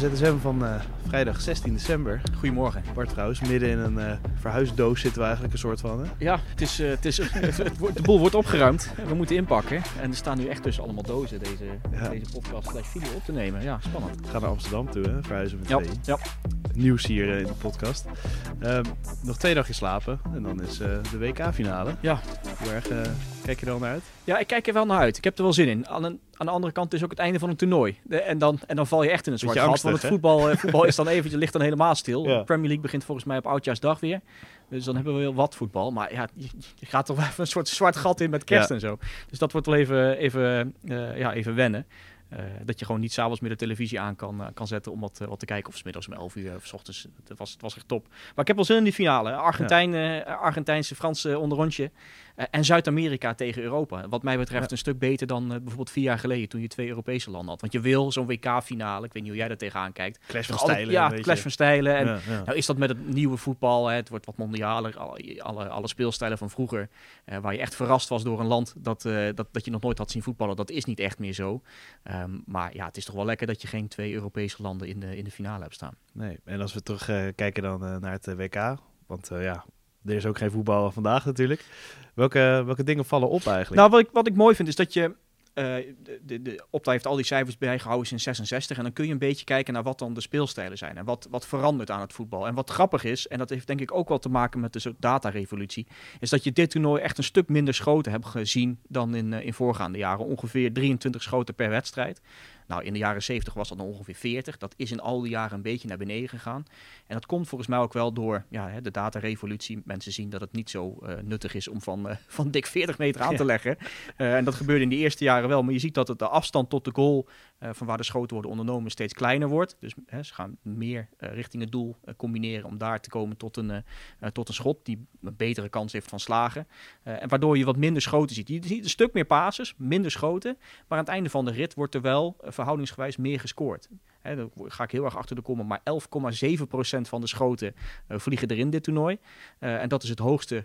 De ZSM van eh, vrijdag 16 december. Goedemorgen. Bart trouwens, midden in een eh, verhuisdoos zitten we eigenlijk een soort van. Hè? Ja, het is, eh, het is, het, wordt- de boel wordt opgeruimd. We moeten inpakken. En er staan nu echt tussen allemaal dozen deze, Ja. deze podcast slash video op te nemen. Ja, spannend. We gaan naar Amsterdam toe, hè? verhuizen met Ja, twee. ja. Nieuws hier in de podcast. Ehm, nog twee dagjes slapen en dan is de WK-finale. Ja. Hoe erg kijk je er al naar uit? ja, ik kijk er wel naar uit. Ik heb er wel zin in. Aan, een, aan de andere kant is ook het einde van een toernooi. De- en, dan, en dan val je echt in een zwart gat. Want het voetbal, eh, voetbal is dan eventjes, ligt dan helemaal stil. Ja. De Premier League begint volgens mij op Oudjaarsdag weer. Dus dan hebben we wel wat voetbal. Maar ja, je, je gaat toch wel even een soort zwart gat in met kerst Ja. en zo. Dus dat wordt wel even, even, eh, ja, even wennen. Eh, dat je gewoon niet s'avonds meer de televisie aan kan, eh, kan zetten om wat, eh, wat te kijken. Of 's middags om 11 uur of 's ochtends. Het was, het was echt top. Maar ik heb wel zin in die finale. Argentijn, eh, Argentijnse, Franse onderrondje. En Zuid-Amerika tegen Europa. Wat mij betreft Ja. een stuk beter dan bijvoorbeeld vier jaar geleden toen je twee Europese landen had. Want je wil zo'n WK-finale. Ik weet niet hoe jij daar tegenaan kijkt. Clash van stijlen. Ja, clash van stijlen. En Ja, ja. nou is dat met het nieuwe voetbal, hè, het wordt wat mondialer, alle, alle, alle speelstijlen van vroeger, waar je echt verrast was door een land dat, dat, dat je nog nooit had zien voetballen, dat is niet echt meer zo. Ehm, maar ja, het is toch wel lekker dat je geen twee Europese landen in de, in de finale hebt staan. Nee. En als we terug eh, kijken dan eh, naar het eh, WK, want eh, ja, er is ook geen voetbal vandaag natuurlijk. Welke, welke dingen vallen op eigenlijk? Nou, wat ik, wat ik mooi vind is dat je. Eh, de, de, Opta heeft al die cijfers bijgehouden sinds 66. En dan kun je een beetje kijken naar wat dan de speelstijlen zijn. En wat, wat verandert aan het voetbal. En wat grappig is, en dat heeft denk ik ook wel te maken met de datarevolutie. Is dat je dit toernooi echt een stuk minder schoten hebt gezien dan in, eh, in voorgaande jaren. Ongeveer 23 schoten per wedstrijd. Nou, in de jaren 70 was dat nog ongeveer 40. Dat is in al die jaren een beetje naar beneden gegaan. En dat komt volgens mij ook wel door ja, hè, de datarevolutie. Mensen zien dat het niet zo eh, nuttig is om van, eh, van dik 40 meter aan te leggen. Eh, en dat gebeurde in de eerste jaren wel. Maar je ziet dat het de afstand tot de goal, eh, van waar de schoten worden ondernomen, steeds kleiner wordt. Dus hè, ze gaan meer eh, richting het doel eh, combineren om daar te komen tot een, tot een schot die een betere kans heeft van slagen. En waardoor je wat minder schoten ziet. Je ziet een stuk meer passes, minder schoten. Maar aan het einde van de rit wordt er wel verhoudingsgewijs meer gescoord. Hè, daar ga ik heel erg achter de komen. Maar 11,7% van de schoten vliegen erin dit toernooi. En dat is het hoogste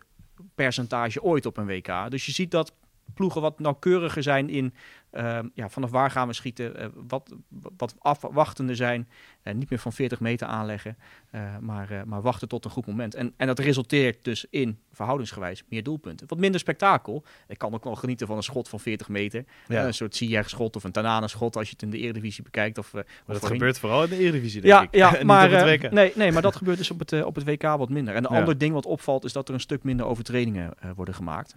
percentage ooit op een WK. Dus je ziet dat ploegen wat nauwkeuriger zijn in ehm, ja, vanaf waar gaan we schieten, eh, wat, wat afwachtender zijn, en niet meer van 40 meter aanleggen, eh, maar, eh, maar wachten tot een goed moment. En, en dat resulteert dus in verhoudingsgewijs meer doelpunten. Wat minder spektakel. Ik kan ook wel genieten van een schot van 40 meter. Ja. Eh, een soort Ziyech-schot of een Tanana-schot als je het in de Eredivisie bekijkt. Of, eh, dat voorheen. gebeurt vooral in de Eredivisie, denk Ja, ik. ja maar, eh, nee, nee, maar dat gebeurt dus op het, eh, op het WK wat minder. En een Ja. ander ding wat opvalt is dat er een stuk minder overtredingen eh, worden gemaakt.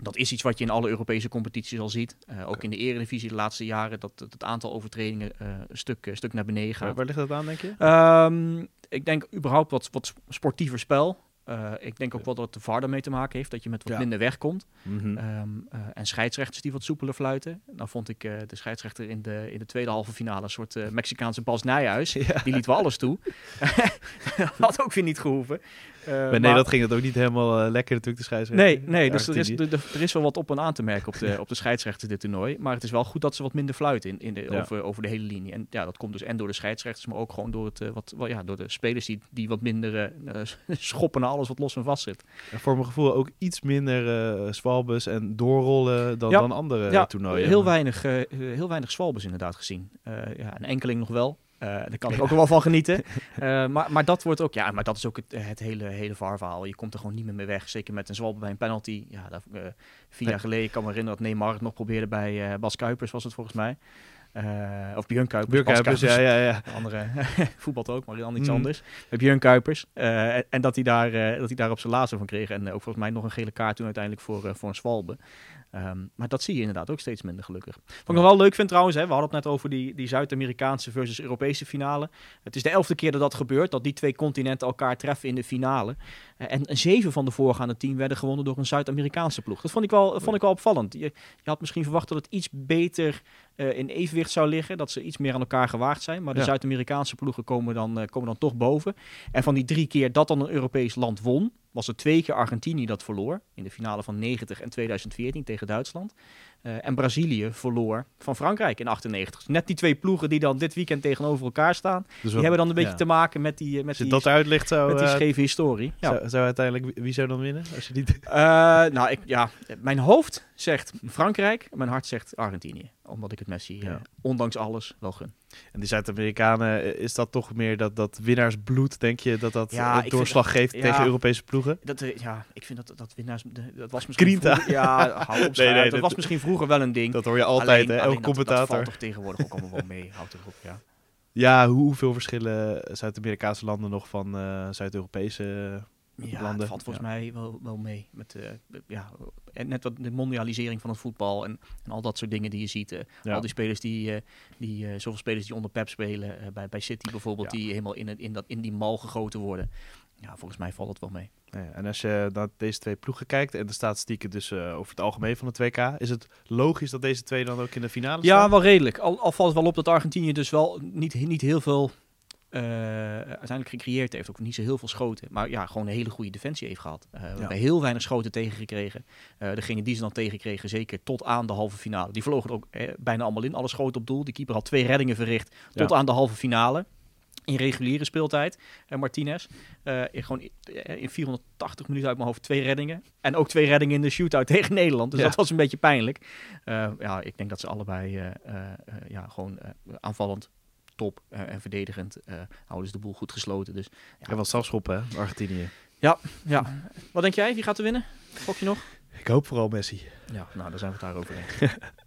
Dat is iets wat je in alle Europese competities al ziet. Eh, ook in de Eredivisie de laatste jaren, dat, dat het aantal overtredingen eh, een stuk, een stuk naar beneden gaat. waar ligt dat aan, denk je? Ehm, ik denk überhaupt wat, wat sportiever spel. Eh, ik denk ook wel dat de VAR daarmee te maken heeft, dat je met wat Ja. minder wegkomt. Mhm. Ehm, eh, en scheidsrechters die wat soepeler fluiten. Nou vond ik eh, de scheidsrechter in de, in de tweede halve finale een soort Mexicaanse Bas Nijhuis. Ja. Die liet wel alles toe. Had ook weer niet gehoeven. Eh, Maar nee, maar- dat ging het ook niet helemaal lekker natuurlijk, de scheidsrechter. Nee, nee dus er is, er, er is wel wat op en aan te merken op de, op de scheidsrechter dit toernooi. Maar het is wel goed dat ze wat minder fluiten in, in de, over, over de hele linie. En ja, dat komt dus en door de scheidsrechters, maar ook gewoon door, het, wat, wel, ja, door de spelers die, die wat minder schoppen naar alles wat los en vast zit. En voor mijn gevoel ook iets minder zwalbes en doorrollen dan, Ja. dan andere ja, toernooien. Heel weinig, eh, heel weinig zwalbes inderdaad gezien. Eh, ja, een enkeling nog wel. Eh, daar kan ik ook wel van genieten. Maar, maar dat wordt ook, ja, maar dat is ook het, het hele, hele VAR-verhaal. Je komt er gewoon niet meer mee weg. Zeker met een zwalbe bij een penalty. Ja, vier jaar geleden, ik kan me herinneren dat Neymar het nog probeerde bij Bas Kuipers, was het volgens mij. Eh, of Björn Kuipers. Björn Kuipers, ja, ja, ja. De andere voetbalt ook, maar dan iets Hmm. anders. Björn Kuipers. Eh, en- en dat hij, daar, eh, dat hij daar op zijn laatste van kreeg. En eh, ook volgens mij nog een gele kaart toen uiteindelijk voor, eh, voor een zwalbe. Ehm, maar dat zie je inderdaad ook steeds minder gelukkig. Wat ik nog wel leuk vind trouwens, hè, we hadden het net over die, die Zuid-Amerikaanse versus Europese finale. Het is de elfde keer dat dat gebeurt, dat die twee continenten elkaar treffen in de finale. Eh, en en zeven van de voorgaande tien werden gewonnen door een Zuid-Amerikaanse ploeg. Dat vond ik wel, vond ik wel opvallend. Je, je had misschien verwacht dat het iets beter eh, in evenwicht zou liggen. Dat ze iets meer aan elkaar gewaagd zijn. Maar de Ja. Zuid-Amerikaanse ploegen komen dan, eh, komen dan toch boven. En van die drie keer dat dan een Europees land won, was het twee keer Argentinië dat verloor. In de finale van 90 en 2014 tegen Duitsland. Eh, en Brazilië verloor van Frankrijk in 98. Dus net die twee ploegen die dan dit weekend tegenover elkaar staan. Dus Die hebben dan een beetje ja. te maken met die, eh, met Als die, dat eruit ligt, zou, met die scheve historie. Ja. zou, zou uiteindelijk... Wie, zou dan winnen? Als je die... Eh, nou, ik, ja, mijn hoofd zegt Frankrijk, mijn hart zegt Argentinië. Omdat ik het Messi, Ja. ondanks alles, wel gun. En die Zuid-Amerikanen, is dat toch meer dat, dat winnaarsbloed, denk je, dat dat Ja, doorslag geeft ja. tegen Europese ploegen? Dat, ja, ik vind dat, dat winnaars... Dat was misschien vroeger- Ja, hou op, Nee, nee, dat dit- was misschien vroeger wel een ding. Dat hoor je altijd, Alleen- hè? alleen Elke dat- Dat valt toch tegenwoordig ook allemaal wel mee. Houdt erop, ja. Ja, hoe- hoeveel verschillen Zuid-Amerikaanse landen nog van eh, Zuid-Europese... Ja, landen, dat valt volgens ja. mij wel, wel mee. Met, eh, ja, en net wat de mondialisering van het voetbal en, en al dat soort dingen die je ziet. eh, Ja. Al die spelers die, eh, die eh, zoveel spelers die onder Pep spelen, eh, bij, bij City bijvoorbeeld, Ja. die helemaal in, het, in, dat, in die mal gegoten worden. Ja, volgens mij valt het wel mee. Ja, en als je naar deze twee ploegen kijkt en de statistieken dus eh, over het algemeen van het WK, is het logisch dat deze twee dan ook in de finale Ja, staan? wel redelijk. Al, al valt het wel op dat Argentinië dus wel niet, niet heel veel eh, uiteindelijk gecreëerd heeft. Ook niet zo heel veel schoten. Maar ja, gewoon een hele goede defensie heeft gehad. Eh, We hebben heel weinig schoten tegengekregen. Eh degene die ze dan tegenkregen, zeker tot aan de halve finale. Die vlogen er ook eh, bijna allemaal in. Alle schoten op doel. Die keeper had twee reddingen verricht tot Ja. aan de halve finale. In reguliere speeltijd. En Martinez. eh, in, gewoon eh, in 480 minuten uit mijn hoofd twee reddingen. En ook twee reddingen in de shootout tegen Nederland. Dus Ja. dat was een beetje pijnlijk. Eh, ja, ik denk dat ze allebei eh, eh, eh, ja, gewoon aanvallend top en verdedigend eh, houden ze de boel goed gesloten. Dus Ja, wel strafschoppen, hè, Argentinië. ja. Wat denk jij? Wie gaat er winnen? Gok je nog? Ik hoop vooral Messi. Ja, nou, daar zijn we het daarover eens.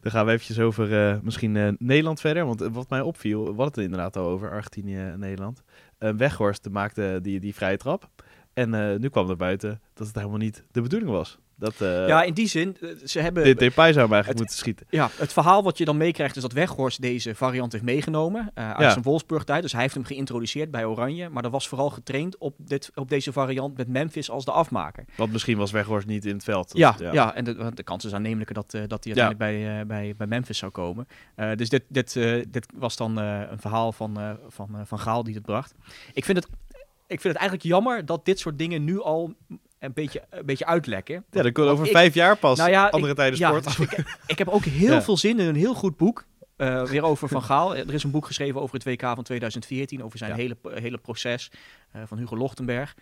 Dan gaan we eventjes over eh, misschien eh, Nederland verder. Want eh, wat mij opviel, we hadden het er inderdaad al over, Argentinië en Nederland. Weghorst maakte die, die vrije trap. En nu kwam er buiten dat het helemaal niet de bedoeling was. Dat, eh ja, in die zin, eh, ze hebben... dit Depay zou hem eigenlijk het- moeten schieten. Ja, het verhaal wat je dan meekrijgt is dat Weghorst deze variant heeft meegenomen eh, uit Ja. zijn Wolfsburg-tijd. Dus hij heeft hem geïntroduceerd bij Oranje. Maar dat was vooral getraind op, dit, op deze variant met Memphis als de afmaker. Want misschien was Weghorst niet in het veld. Dat- Ja, ja. en de, de kans is aannemelijker dat, eh, dat hij Ja. uiteindelijk bij, bij, bij Memphis zou komen. Eh, dus dit, dit, eh, dit was dan eh, een verhaal van, eh, van, van Gaal die het bracht. Ik vind het, ik vind het eigenlijk jammer dat dit soort dingen nu al een beetje, een beetje uitlekken. Ja, dan Want over ik- vijf jaar pas Nou ja, andere ik- tijden sport. dus ik, ik heb ook heel Ja. veel zin in een heel goed boek. eh, weer over Van Gaal. Er is een boek geschreven over het WK van 2014. Over zijn hele, hele proces eh, van Hugo Lochtenberg.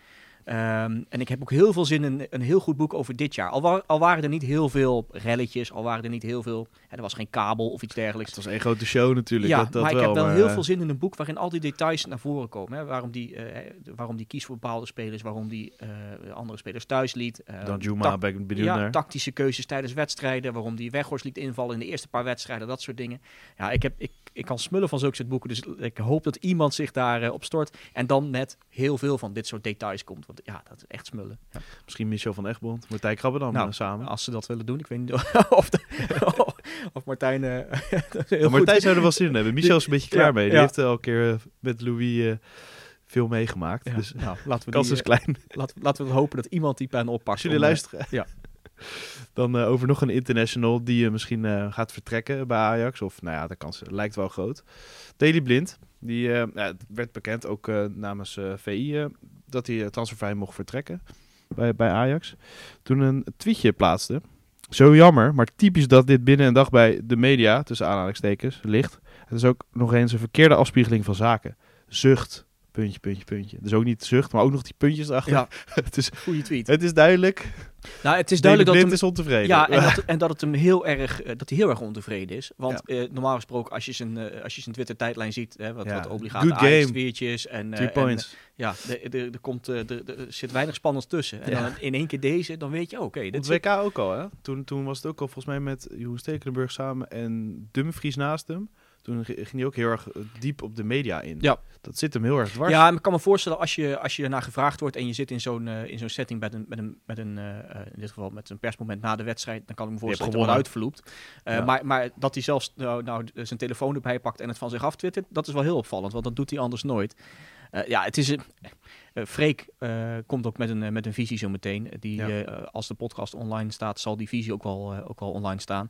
Ehm, en ik heb ook heel veel zin in een heel goed boek over dit jaar. Al, wa- al waren er niet heel veel relletjes. Al waren er niet heel veel... Hè, er was geen kabel of iets dergelijks. Het was één grote show natuurlijk. Ja, dat, dat maar ik heb wel maar, heel eh, veel zin in een boek waarin al die details naar voren komen. Hè. Waarom, die, eh, waarom die kiest voor bepaalde spelers. Waarom die eh, andere spelers thuis liet. eh, Dan Juma ben ik benieuwd ja, tactische keuzes tijdens wedstrijden. Waarom die Weghorst liet invallen in de eerste paar wedstrijden. Dat soort dingen. Ja, ik, heb, ik, ik kan smullen van zulke soort boeken. Dus ik hoop dat iemand zich daar op stort. En dan met heel veel van dit soort details komt. Want ja, dat is echt smullen. Ja. Misschien Michel van Egmond, Martijn Krabben dan Nou, eh, samen. Als ze dat willen doen. Ik weet niet of, de, of Martijn... eh, heel Ja, Martijn zou er wel zin in hebben. Michel is een beetje klaar Ja, mee. Die ja. heeft al een keer met Louis veel meegemaakt. Ja, Dus nou, laten we kans die, is klein. laten, laten we hopen dat iemand die pen oppakt. Jullie luisteren. ja. Dan eh, over nog een international die eh, misschien eh, gaat vertrekken bij Ajax. Of nou ja, de kans lijkt wel groot. Daley Blind. Die werd bekend ook namens VI dat hij transfervrij mocht vertrekken bij, bij Ajax. Toen een tweetje plaatste. Zo jammer, maar typisch dat dit binnen een dag bij de media, tussen aanhalingstekens, ligt. Het is ook nog eens een verkeerde afspiegeling van zaken. Zucht, puntje, puntje, puntje. Dus ook niet zucht, maar ook nog die puntjes erachter. Ja, het, is, goede tweet. het is duidelijk. Nou, het is duidelijk dat hem, is ontevreden. ja, en dat, en dat het hem heel erg, eh, dat hij heel erg ontevreden is. Want eh, normaal gesproken, als je zijn, eh, als je zijn Twitter tijdlijn ziet, hè, wat, Ja, wat obligate en, en, ja, er, komt, er, zit weinig spannends tussen. En Ja. dan in één keer deze, dan weet je, oh, oké, Op dit zit- WK ook al, hè? Toen, toen was het ook al volgens mij met Jeroen Stekelenburg samen en Dumfries naast hem. Toen ging hij ook heel erg eh, diep op de media in. Ja. Dat zit hem heel erg dwars. Ja, maar ik kan me voorstellen als je, als je ernaar gevraagd wordt en je zit in zo'n eh, in zo'n setting met een, met een, met een eh, in dit geval met een persmoment na de wedstrijd, dan kan ik me voorstellen dat gewonnen. uitvloept. Ja. maar, maar dat hij zelfs nou, nou, zijn telefoon erbij pakt en het van zich af twittert, dat is wel heel opvallend, want dat doet hij anders nooit. Ja, het is, Eh, Freek eh, komt ook met een, eh, met een visie zo meteen. Die, Ja. als de podcast online staat, zal die visie ook wel, ook wel online staan.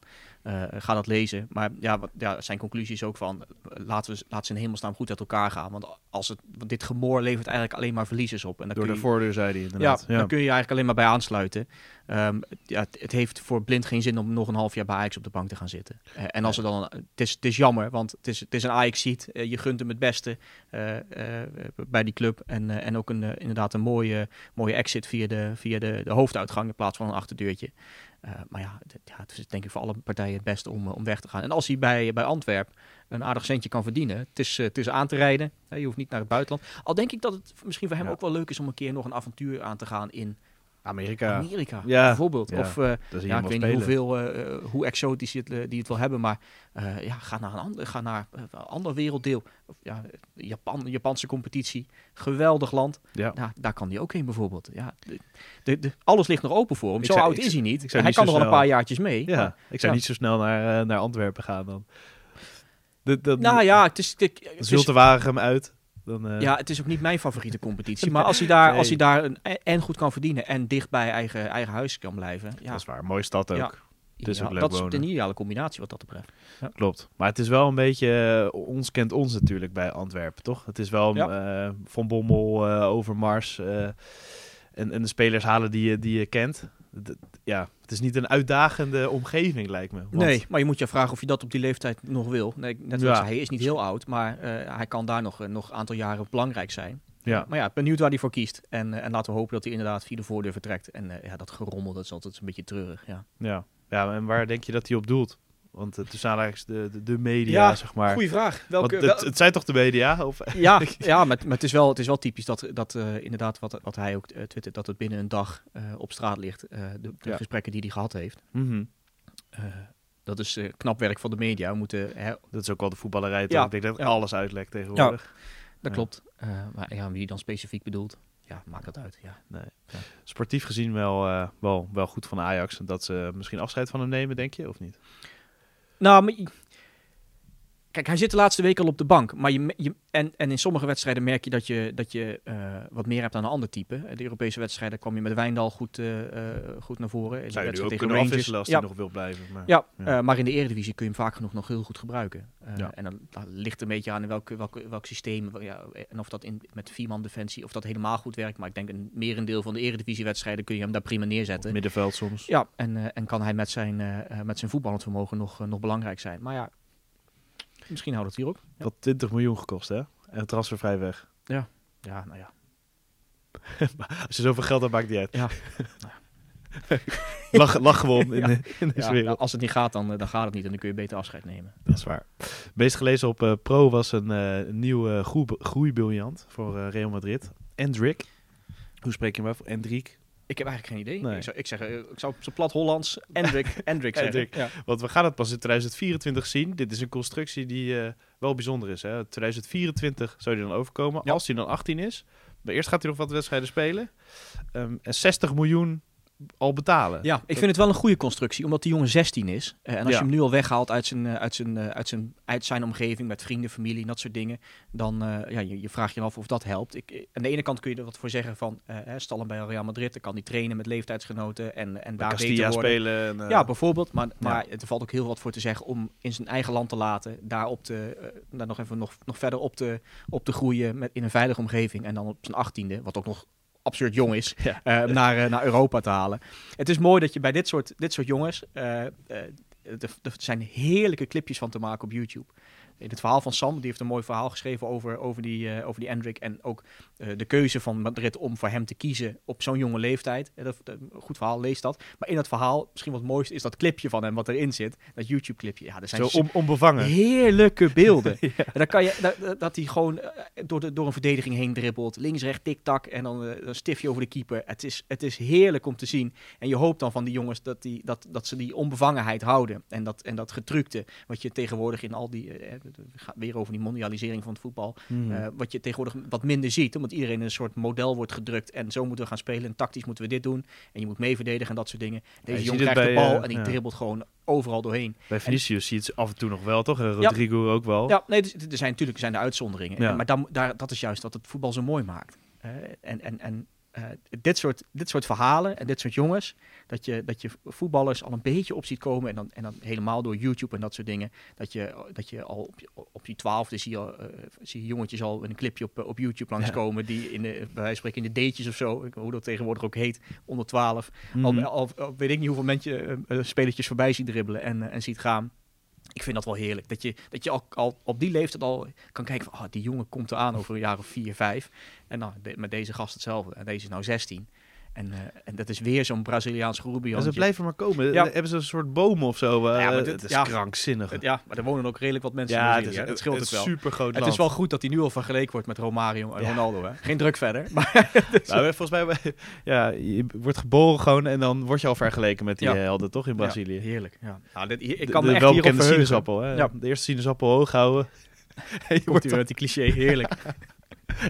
Ga dat lezen. Maar ja, wat, ja, zijn conclusie is ook van, laten we laten ze in hemelsnaam goed uit elkaar gaan. Want als het, want dit gemoor levert eigenlijk alleen maar verliezers op. En dan Door kun de je, voordeur, zei hij ja, dan kun je eigenlijk alleen maar bij aansluiten. Ehm, ja, het, het heeft voor Blind geen zin om nog een half jaar bij Ajax op de bank te gaan zitten. En als er dan, het is, het is jammer, want het is, het is een Ajax-ziet. je gunt hem het beste bij die club. En, en ook een, eh, inderdaad een mooie, mooie exit via, de, via de, de hoofduitgang in plaats van een achterdeurtje. Eh, maar ja het, ja, het is denk ik voor alle partijen het beste om, eh, om weg te gaan. En als hij bij, bij Antwerp een aardig centje kan verdienen, het is, het is aan te rijden. Hè, je hoeft niet naar het buitenland. Al denk ik dat het misschien voor hem Ja. ook wel leuk is om een keer nog een avontuur aan te gaan in Amerika, Amerika, Ja. bijvoorbeeld. Ja. Of eh, ja, ik weet niet hoeveel, eh, hoe exotisch die het, eh, die het wil hebben, maar ja, ga naar een ander, ga naar een ander werelddeel. Ja, Japan, Japanse competitie, geweldig land. Ja. Nou, daar kan hij ook heen bijvoorbeeld. Ja, de, de, alles ligt nog open voor hem. Ik Zo oud ik is hij niet. ik hij niet kan nog wel een paar jaartjes mee. Ja, maar- ik zou niet zo snel naar, naar Antwerpen gaan dan. De, de, nou ja, het is, het, het is- Zulte Waregem uit. Dan, eh, ja, het is ook niet mijn favoriete competitie. Maar als hij daar, Nee. als hij daar een, en goed kan verdienen en dicht bij eigen, eigen huis kan blijven. Ja, dat is waar. Mooie stad ook. Ja. het is ideaal. ook leuk dat is een ideale combinatie wat dat betreft. Klopt. Maar het is wel een beetje eh, ons kent ons natuurlijk bij Antwerpen, toch? Het is wel eh, Van Bommel, eh Overmars eh, en, en de spelers halen die je, die je kent. D- ja, het is niet een uitdagende omgeving, lijkt me. Want- Nee, maar je moet je afvragen of je dat op die leeftijd nog wil. Nee, net Ja. zoals hij is niet heel oud, maar eh, hij kan daar nog, eh, nog een aantal jaren belangrijk zijn. Ja. Maar ja, benieuwd waar hij voor kiest. En, eh, en laten we hopen dat hij inderdaad via de voordeur vertrekt. En ja, dat gerommel, dat is altijd een beetje treurig. Ja, Ja. ja, en waar denk je dat hij op doelt? Want uh, tussen de, de, media, Ja, zeg maar. goeie vraag. Welke, het, het zijn toch de media? Of, ja, ja maar, maar het, is wel, het is wel typisch dat, dat eh, inderdaad wat, wat hij ook uh, twittert, dat het binnen een dag uh, op straat ligt. De, de Ja. gesprekken die hij gehad heeft. Mhm. Dat is knap werk van de media. We moeten, hè, Dat is ook wel de voetballerij. Ja, Ik denk dat alles uitlekt tegenwoordig. dat Ja. klopt. Maar ja, wie dan specifiek bedoelt, ja, maakt dat uit. Ja. Nee. Ja. Sportief gezien wel, eh, wel, wel goed van Ajax. Dat ze misschien afscheid van hem nemen, denk je, of niet? Nou, maar, kijk, hij zit de laatste week al op de bank. Maar je, je, en, en in sommige wedstrijden merk je dat je, dat je uh, wat meer hebt aan een ander type. De Europese wedstrijden kwam je met Wijndal goed, uh, goed naar voren. Zou je nu ook kunnen Rangers. afwisselen als ja. hij nog wil blijven. Maar, ja, ja. Uh, maar in de Eredivisie kun je hem vaak genoeg nog heel goed gebruiken. Ja. En dan, dan, ligt een beetje aan in welk, welk, welk systeem. Ja, en of dat in, met vierman defensie, of dat helemaal goed werkt. Maar ik denk een merendeel van de Eredivisie wedstrijden kun je hem daar prima neerzetten. Middenveld soms. Ja, en, en kan hij met zijn, met zijn voetballend vermogen nog, nog belangrijk zijn. Maar ja, misschien houdt het hier ook. Ja. Dat 20 miljoen gekost, hè? En transfervrij weg. Ja, ja nou ja. Als je zoveel geld hebt, maakt het niet uit. Ja. lach, lach gewoon in, ja. de, in deze ja, wereld. Nou, als het niet gaat, dan, dan gaat het niet. En dan kun je beter afscheid nemen. Dat is waar. Meest gelezen op uh, Pro was een, uh, een nieuwe groei, groeibriljant voor uh, Real Madrid. Endrick. Hoe spreek je hem af? Endrick? Ik heb eigenlijk geen idee. Nee. Ik, zou, ik, zeg, ik zou op zijn plat Hollands Endrick, Endrick zeggen. Ja. Want we gaan het pas in 2024 zien. Dit is een constructie die uh, wel bijzonder is. Hè? 2024 zou hij dan overkomen. Ja. Als hij dan 18 is. Maar eerst gaat hij nog wat wedstrijden spelen. Um, en 60 miljoen al betalen. Ja, ik vind het wel een goede constructie, omdat die jongen 16 is. Uh, en als Ja. je hem nu al weghaalt uit zijn, uh, uit, zijn, uh, uit, zijn, uit zijn omgeving met vrienden, familie en dat soort dingen, dan uh, ja, je, je vraagt je af of dat helpt. Ik, aan de ene kant kun je er wat voor zeggen van, uh, stal hem bij Real Madrid, dan kan hij trainen met leeftijdsgenoten en, en daar Castilla beter worden. spelen. En, Ja, bijvoorbeeld. Maar, maar er valt ook heel wat voor te zeggen om in zijn eigen land te laten, daar, op te, daar nog even nog, nog verder op te, op te groeien met, in een veilige omgeving. En dan op zijn achttiende, wat ook nog absurd jong is, ja. uh, naar, uh, naar Europa te halen. Het is mooi dat je bij dit soort, dit soort jongens, uh, er zijn heerlijke clipjes van te maken op YouTube. In het verhaal van Sam, die heeft een mooi verhaal geschreven over, over die, uh, over die Endrick. En ook de keuze van Madrid om voor hem te kiezen op zo'n jonge leeftijd. Dat, dat, goed verhaal, lees dat. Maar in dat verhaal, misschien wat mooiste, is dat clipje van hem wat erin zit. Dat YouTube-clipje. Ja, er zijn Zo on onbevangen. heerlijke beelden. ja. En dan kan je, dat, dat hij gewoon uh, door, de, door een verdediging heen dribbelt. Links, rechts, tik-tak. En dan een uh, stiftje over de keeper. Het is, het is heerlijk om te zien. En je hoopt dan van die jongens dat, die, dat, dat ze die onbevangenheid houden. En dat, en dat getrukte, wat je tegenwoordig in al die eh, gaat weer over die mondialisering van het voetbal. Mm. Uh, wat je tegenwoordig wat minder ziet, omdat iedereen in een soort model wordt gedrukt. En zo moeten we gaan spelen. En tactisch moeten we dit doen. En je moet mee verdedigen en dat soort dingen. Deze ja, jongen krijgt bij, de bal uh, en die ja. dribbelt gewoon overal doorheen. Bij Vinicius zie je het af en toe nog wel, toch? En Rodrigo ja. ook wel. Ja, nee, er zijn natuurlijk zijn de uitzonderingen. Ja. Maar dan, daar, dat is juist wat het voetbal zo mooi maakt. Eh, en en, en eh, dit, soort, dit soort verhalen en dit soort jongens, dat je, dat je voetballers al een beetje op ziet komen. En dan, en dan helemaal door YouTube en dat soort dingen. Dat je, dat je al op, je- op die twaalfde zie je, eh, zie je jongetjes al een clipje op, op YouTube langskomen. Die in de, bij wijze van spreken in de datejes of zo, hoe dat tegenwoordig ook heet, onder 12. Al, Mhm. al, al weet ik niet hoeveel mensen eh, spelertjes voorbij ziet dribbelen en, en ziet gaan. Ik vind dat wel heerlijk. Dat je, dat je al, al op die leeftijd al kan kijken van, ah, die jongen komt eraan over een jaar of vier, vijf. En nou, met deze gast hetzelfde. En deze is nou 16. En, eh, en dat is weer zo'n Braziliaans Rubian. En ze blijven maar komen. Ja. Hebben ze een soort boom of zo? eh, Ja, maar dit- het is ja. krankzinnig. Ja, maar er wonen ook redelijk wat mensen in ja, het Brazilië. is, scheelt het het wel. super groot Het is wel goed dat hij nu al vergeleken wordt met Romario en. Ronaldo. Hè? Geen druk verder. Maar Nou, volgens mij, ja, je wordt geboren gewoon en dan word je al vergeleken met die eh, helden, toch, in Brazilië? Ja, heerlijk. Ja. Nou, dit, ik kan de me echt hierop welbekende verheugen. sinaasappel, hè? Ja. De eerste sinaasappel hoog houden. En je wordt met die cliché. Heerlijk.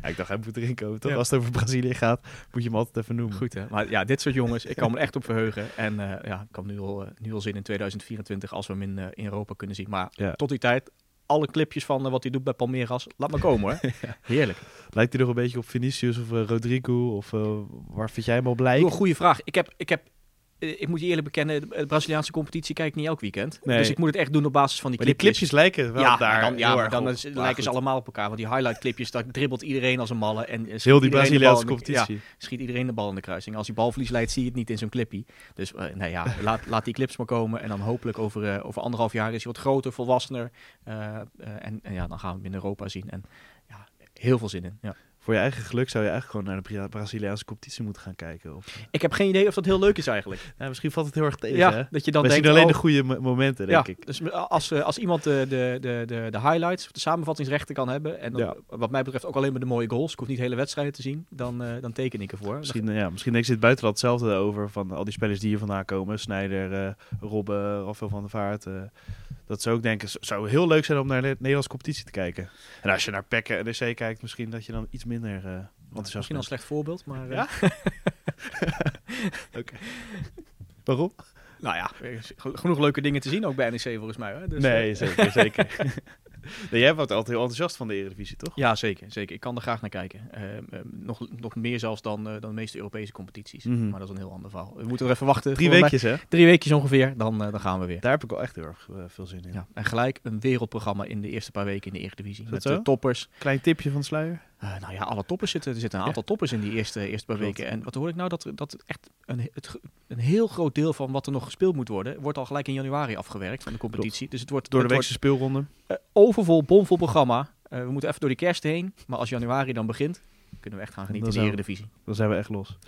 Ja, ik dacht, hij moet erin komen, toch? Ja. Als het over Brazilië gaat, moet je hem altijd even noemen. Goed hè. Maar ja, dit soort jongens, ik kan me echt op verheugen. En eh, ja, ik kan nu al, eh, nu al zin in 2024 als we hem in, eh, in Europa kunnen zien. Maar Ja. tot die tijd, alle clipjes van wat hij doet bij Palmeiras, laat maar komen hoor. Heerlijk. Lijkt hij nog een beetje op Vinicius of Rodrigo? Of waar vind jij hem op lijken? een goede vraag. Ik heb, ik heb ik moet je eerlijk bekennen, de, de Braziliaanse competitie kijk ik niet elk weekend. Nee. Dus ik moet het echt doen op basis van die Maar die clipjes. clipjes lijken wel ja, daar dan, ja, maar dan op. is- Maar lijken ze allemaal op elkaar. Want die highlight clipjes, daar dribbelt iedereen als een malle. En eh, schiet Heel die iedereen de bal Braziliaanse in de- competitie. Ja, schiet iedereen de bal in de kruising. Als hij balverlies leidt, zie je het niet in zo'n clippie. Dus eh, nee, ja, laat, laat die clips maar komen. En dan hopelijk over, eh, over anderhalf jaar is hij wat groter, volwassener. Eh, eh, en, en ja, dan gaan we hem in Europa zien. En ja, heel veel zin in. Ja. Voor je eigen geluk zou je eigenlijk gewoon naar de Bra- Braziliaanse competitie moeten gaan kijken. Of, eh, Ik heb geen idee of dat heel leuk is eigenlijk. misschien valt het heel erg tegen, Ja, hè? dat je dan We denkt... zien alleen oh, de goede mo- momenten, denk ja, ik. dus als, eh, als iemand de, de, de, de, highlights, of de samenvattingsrechten kan hebben, en dan, Ja. wat mij betreft ook alleen maar de mooie goals, ik hoef niet hele wedstrijden te zien, dan, eh, dan teken ik ervoor. Misschien, ja, misschien denkt ze in het buitenland hetzelfde over van al die spelers die hier vandaan komen. Snijder, eh Robben, Rafael van der Vaart. Dat ze ook denken, het zou heel leuk zijn om naar de Nederlandse competitie te kijken. En als je naar PEC en NEC kijkt, misschien dat je dan iets minder eh enthousiast Misschien een slecht voorbeeld, maar... eh, Ja? Waarom? Nou ja, is geno- genoeg leuke dingen te zien ook bij NEC volgens mij. Hè? Dus, nee, eh, zeker. zeker. nee, jij wordt altijd heel enthousiast van de Eredivisie, toch? Ja, zeker, zeker. Ik kan er graag naar kijken. Eh, eh, nog, nog meer zelfs dan, eh, dan de meeste Europese competities. Mhm. Maar dat is een heel ander verhaal. We moeten er even wachten. Drie weekjes, hè? Drie weekjes ongeveer, dan, dan gaan we weer. Daar heb ik wel echt heel erg veel zin in. Ja, en gelijk een wereldprogramma in de eerste paar weken in de Eredivisie. dat Met zo? de toppers. Klein tipje van de sluier. Eh, nou ja, alle toppers zitten. Er zitten een aantal toppers in die eerste, eerste paar Klopt. weken. En wat hoor ik nou? Dat, dat echt een, het, een heel groot deel van wat er nog gespeeld moet worden, wordt al gelijk in januari afgewerkt van de competitie. Dus het wordt Door de weekse speelronde. eh, overvol, bomvol programma. Eh, we moeten even door die kerst heen. Maar als januari dan begint, kunnen we echt gaan genieten in de Eredivisie. Dan zijn we echt los.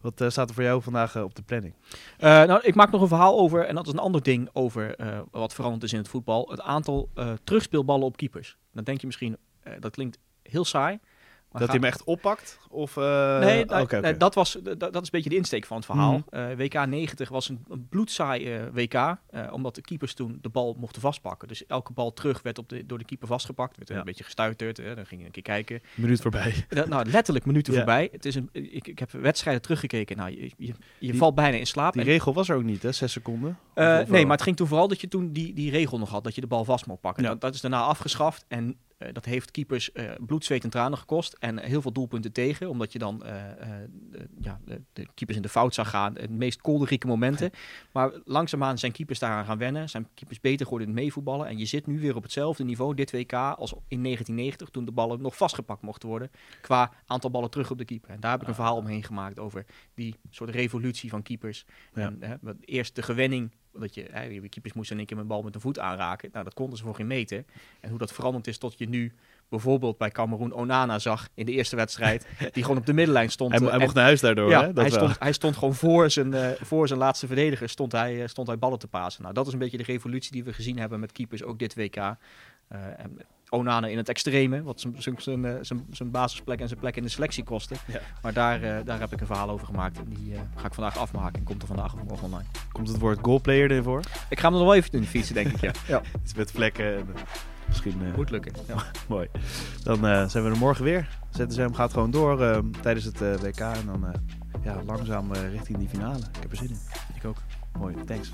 Wat staat er voor jou vandaag op de planning? Nou, ik maak nog een verhaal over, en dat is een ander ding over wat veranderd is in het voetbal. Het aantal terugspeelballen op keepers. Dan denk je misschien, dat klinkt heel saai. Dat hij hem echt oppakt? Of, eh, Nee, dat, was, dat, dat is een beetje de insteek van het verhaal. Mhm. Eh, WK 90 was een, een bloedsaai eh, WK, omdat de keepers toen de bal mochten vastpakken. Dus elke bal terug werd op de, door de keeper vastgepakt, werd Ja. een beetje gestuiterd, hè, dan ging je een keer kijken. Minuut voorbij. Nou, letterlijk minuten voorbij. Het is een, ik, ik heb wedstrijden teruggekeken, nou, je, je, je Die- valt bijna in slaap. Die En- regel was er ook niet, hè? Zes seconden? nee, maar het ging toen vooral dat je toen die, die regel nog had, dat je de bal vast mocht pakken. Ja. Dat, dat is daarna afgeschaft en eh, dat heeft keepers eh, bloed, zweet en tranen gekost. En heel veel doelpunten tegen, omdat je dan eh, de, ja, de, de keepers in de fout zag gaan. De meest kolderieke momenten. Maar langzaamaan zijn keepers daaraan gaan wennen. Zijn keepers beter geworden in het meevoetballen. En je zit nu weer op hetzelfde niveau, dit WK, als in 1990, toen de ballen nog vastgepakt mochten worden. Qua aantal ballen terug op de keeper. En daar heb ik een Ah. verhaal omheen gemaakt over die soort revolutie van keepers. Ja. En, eerst de gewenning, dat je, hè, je keepers moesten in één keer met bal met een voet aanraken. Nou, dat konden ze voor geen meter. En hoe dat veranderd is tot je nu bijvoorbeeld bij Cameroen Onana zag in de eerste wedstrijd, die gewoon op de middenlijn stond. Hij, eh, hij en- mocht naar huis daardoor, ja, hè? Dat hij, wel. stond, hij stond gewoon voor zijn, eh, voor zijn laatste verdediger, stond hij, eh, stond hij ballen te pasen. Nou, dat is een beetje de revolutie die we gezien hebben met keepers, ook dit WK. Eh, en Onana in het extreme, wat zijn- eh, zijn, basisplek en zijn plek in de selectie kostte. Ja. Maar daar, eh, daar heb ik een verhaal over gemaakt en die eh, ga ik vandaag afmaken en komt er vandaag of morgen online. Komt het woord goalplayer erin voor? Ik ga hem er nog wel even in de fietsen, denk ik. Ja, ja. Iets met vlekken. en, misschien eh, moet lukken. Ja. mooi. Dan zijn we er morgen weer. ZSM gaat gewoon door tijdens het WK. En dan ja, langzaam richting die finale. Ik heb er zin in. Ik ook. Mooi, thanks.